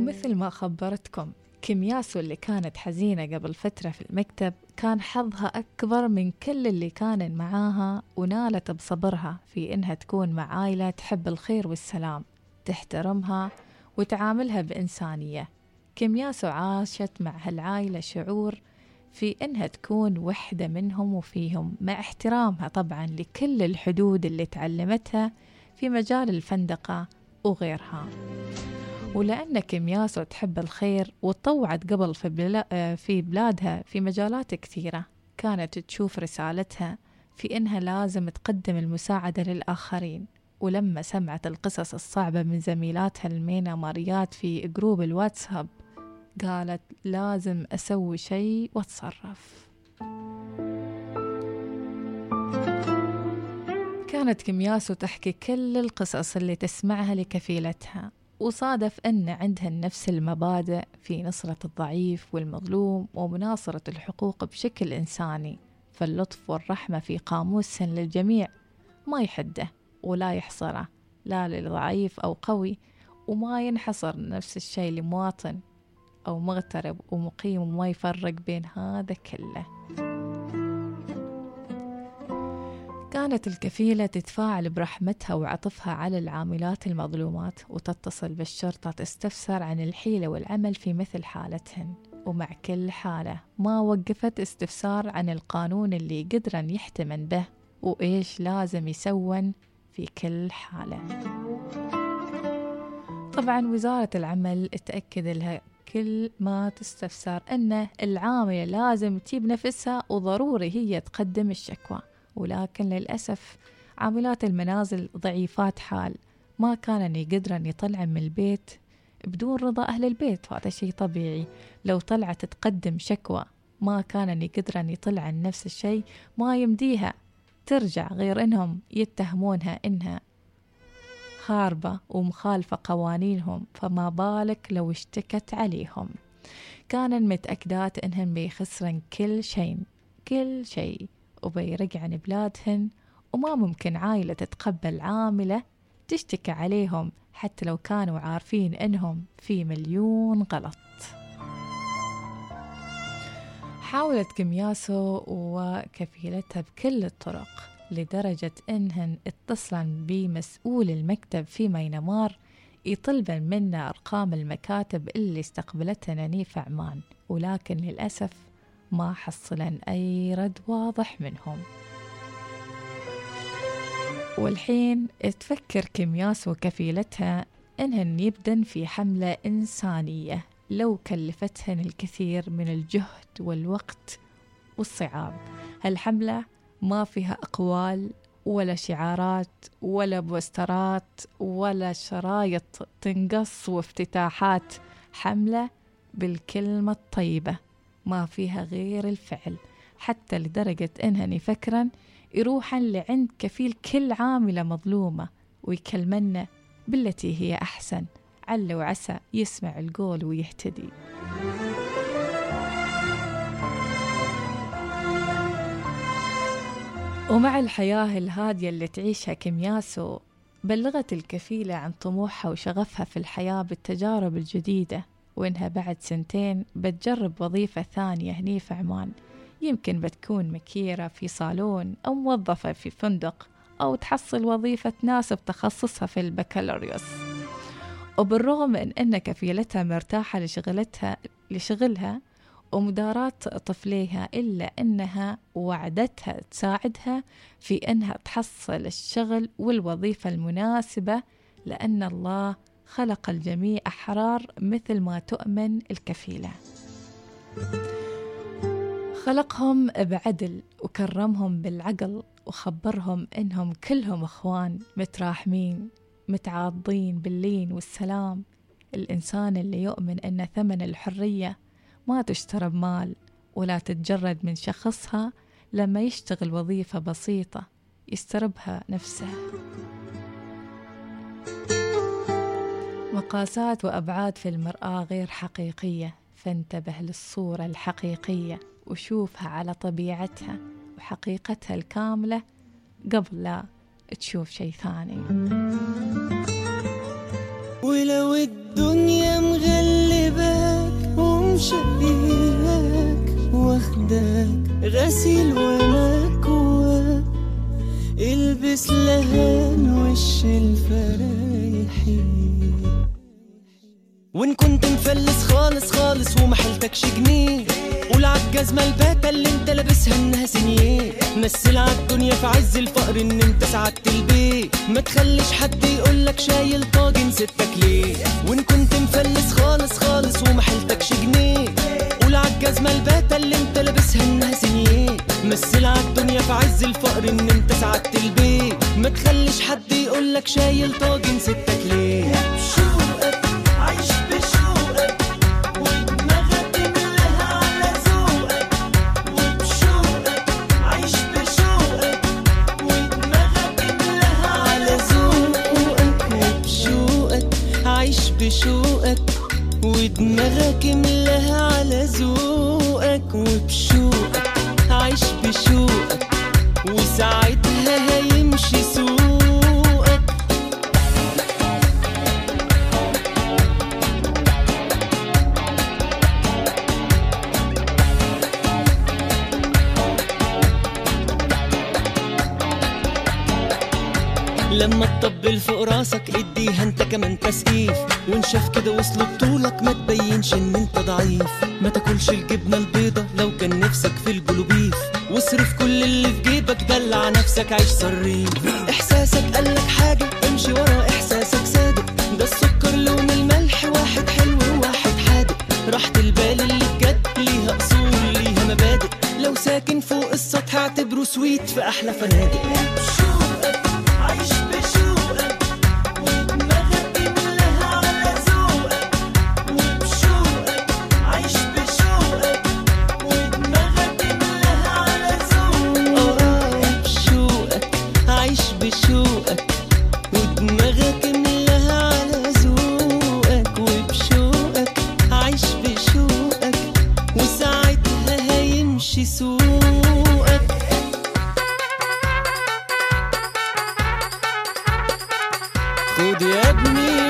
ومثل ما خبرتكم كمياسو اللي كانت حزينة قبل فترة في المكتب كان حظها أكبر من كل اللي كان معاها ونالت بصبرها في إنها تكون مع عائلة تحب الخير والسلام تحترمها وتعاملها بإنسانية. كمياسو عاشت مع هالعائلة شعور في إنها تكون وحدة منهم وفيهم مع احترامها طبعا لكل الحدود اللي تعلمتها في مجال الفندقة وغيرها. ولأن كمياسو تحب الخير وتطوعت قبل في, بلا في بلادها في مجالات كثيرة. كانت تشوف رسالتها في إنها لازم تقدم المساعدة للآخرين. ولما سمعت القصص الصعبة من زميلاتها الميناماريات في جروب الواتساب قالت لازم أسوي شيء وأتصرف. كانت كمياسو تحكي كل القصص اللي تسمعها لكفيلتها. وصادف أن عندها نفس المبادئ في نصرة الضعيف والمظلوم ومناصرة الحقوق بشكل إنساني فاللطف والرحمة في قاموس للجميع ما يحده ولا يحصره لا للضعيف أو قوي وما ينحصر نفس الشيء لمواطن أو مغترب ومقيم وما يفرق بين هذا كله. كانت الكفيلة تتفاعل برحمتها وعطفها على العاملات المظلومات وتتصل بالشرطة تستفسر عن الحيلة والعمل في مثل حالتهن. ومع كل حالة ما وقفت استفسار عن القانون اللي قدرا يحتمن به وإيش لازم يسون في كل حالة. طبعا وزارة العمل تأكد لها كل ما تستفسر أن العاملة لازم تجيب نفسها وضروري هي تقدم الشكوى. ولكن للأسف عاملات المنازل ضعيفات حال. ما كانن يقدرن يطلعن من البيت بدون رضا أهل البيت وهذا شيء طبيعي. لو طلعت تقدم شكوى ما كانن يقدرن يطلعن نفس الشيء ما يمديها ترجع غير إنهم يتهمونها إنها خاربة ومخالفة قوانينهم فما بالك لو اشتكت عليهم. كانن متأكدات إنهن بيخسرن كل شيء كل شيء. وبيرجعن بلادهن وما ممكن عائلة تتقبل عاملة تشتكي عليهم حتى لو كانوا عارفين إنهم في مليون غلط. حاولت كمياسو وكفيلتها بكل الطرق لدرجة إنهن اتصلا بمسؤول المكتب في مينمار يطلبا منا أرقام المكاتب اللي استقبلتها نانيف عمان ولكن للأسف ما حصلا أي رد واضح منهم. والحين تفكر كمياس وكفيلتها إنهن يبدن في حملة إنسانية لو كلفتهن الكثير من الجهد والوقت والصعاب. هالحملة ما فيها أقوال ولا شعارات ولا بوسترات ولا شرايط تنقص وافتتاحات. حملة بالكلمة الطيبة. ما فيها غير الفعل حتى لدرجة إنهن يفكرن يروحن لعند كفيل كل عاملة مظلومة ويكلمنا بالتي هي أحسن عل وعسى يسمع القول ويهتدي. ومع الحياة الهادية اللي تعيشها كمياسو بلغت الكفيلة عن طموحها وشغفها في الحياة بالتجارب الجديدة. وإنها بعد سنتين بتجرب وظيفة ثانية هني في عمان. يمكن بتكون مكيرة في صالون أو موظفة في فندق أو تحصل وظيفة تناسب تخصصها في البكالوريوس. وبالرغم من أن كفيلتها مرتاحة لشغلتها لشغلها ومداراة طفليها إلا أنها وعدتها تساعدها في أنها تحصل الشغل والوظيفة المناسبة لأن الله خلق الجميع أحرار مثل ما تؤمن الكفيلة. خلقهم بعدل وكرمهم بالعقل وخبرهم إنهم كلهم إخوان متراحمين متعاضين باللين والسلام. الإنسان اللي يؤمن أن ثمن الحرية ما تشترى بمال ولا تتجرد من شخصها لما يشتغل وظيفة بسيطة يستربها نفسه. مقاسات وأبعاد في المرآة غير حقيقية. فانتبه للصورة الحقيقية وشوفها على طبيعتها وحقيقتها الكاملة قبل لا تشوف شيء ثاني. ولو الدنيا مغلبك ومشبيهك واخدك غسيل ومكوى البس لهان وش الفرايحي وإن كنت مفلس خالص خالص ومحلتكش جنيه. قول عالجزمة الباتة اللي انت لابسها إنها سنيه مثل عالدنيا في عز الفقر إن انت سعدت البيت. ما تخليش حد يقولك شايل طاجن ستك ليه؟ وإن كنت مفلس خالص خالص ومحلتكش جنيه. قول عالجزمة الباتة اللي انت لابسها إنها سنيه مثل عالدنيا في عز الفقر إن انت سعدت البيت. ما تخليش حد يقولك شايل طاجن ستك ليه؟ ودماغك ملاها لما تطبل فوق راسك اديها انت كمان تسقيف. وانشف كده وصل بطولك ما تبينش ان انت ضعيف. ما تاكلش الجبنة البيضة لو كان نفسك في البلوبيف. واصرف كل اللي في جيبك دلع نفسك عيش صريف. إحساسك قالك حاجة امشي ورا إحساسك صادق. ده السكر لون الملح واحد حلو وواحد حادق. راحة البال اللي بجد ليها أصول ليها مبادئ. لو ساكن فوق السطح اعتبره سويت في أحلى فنادق. mais. خد يا ابني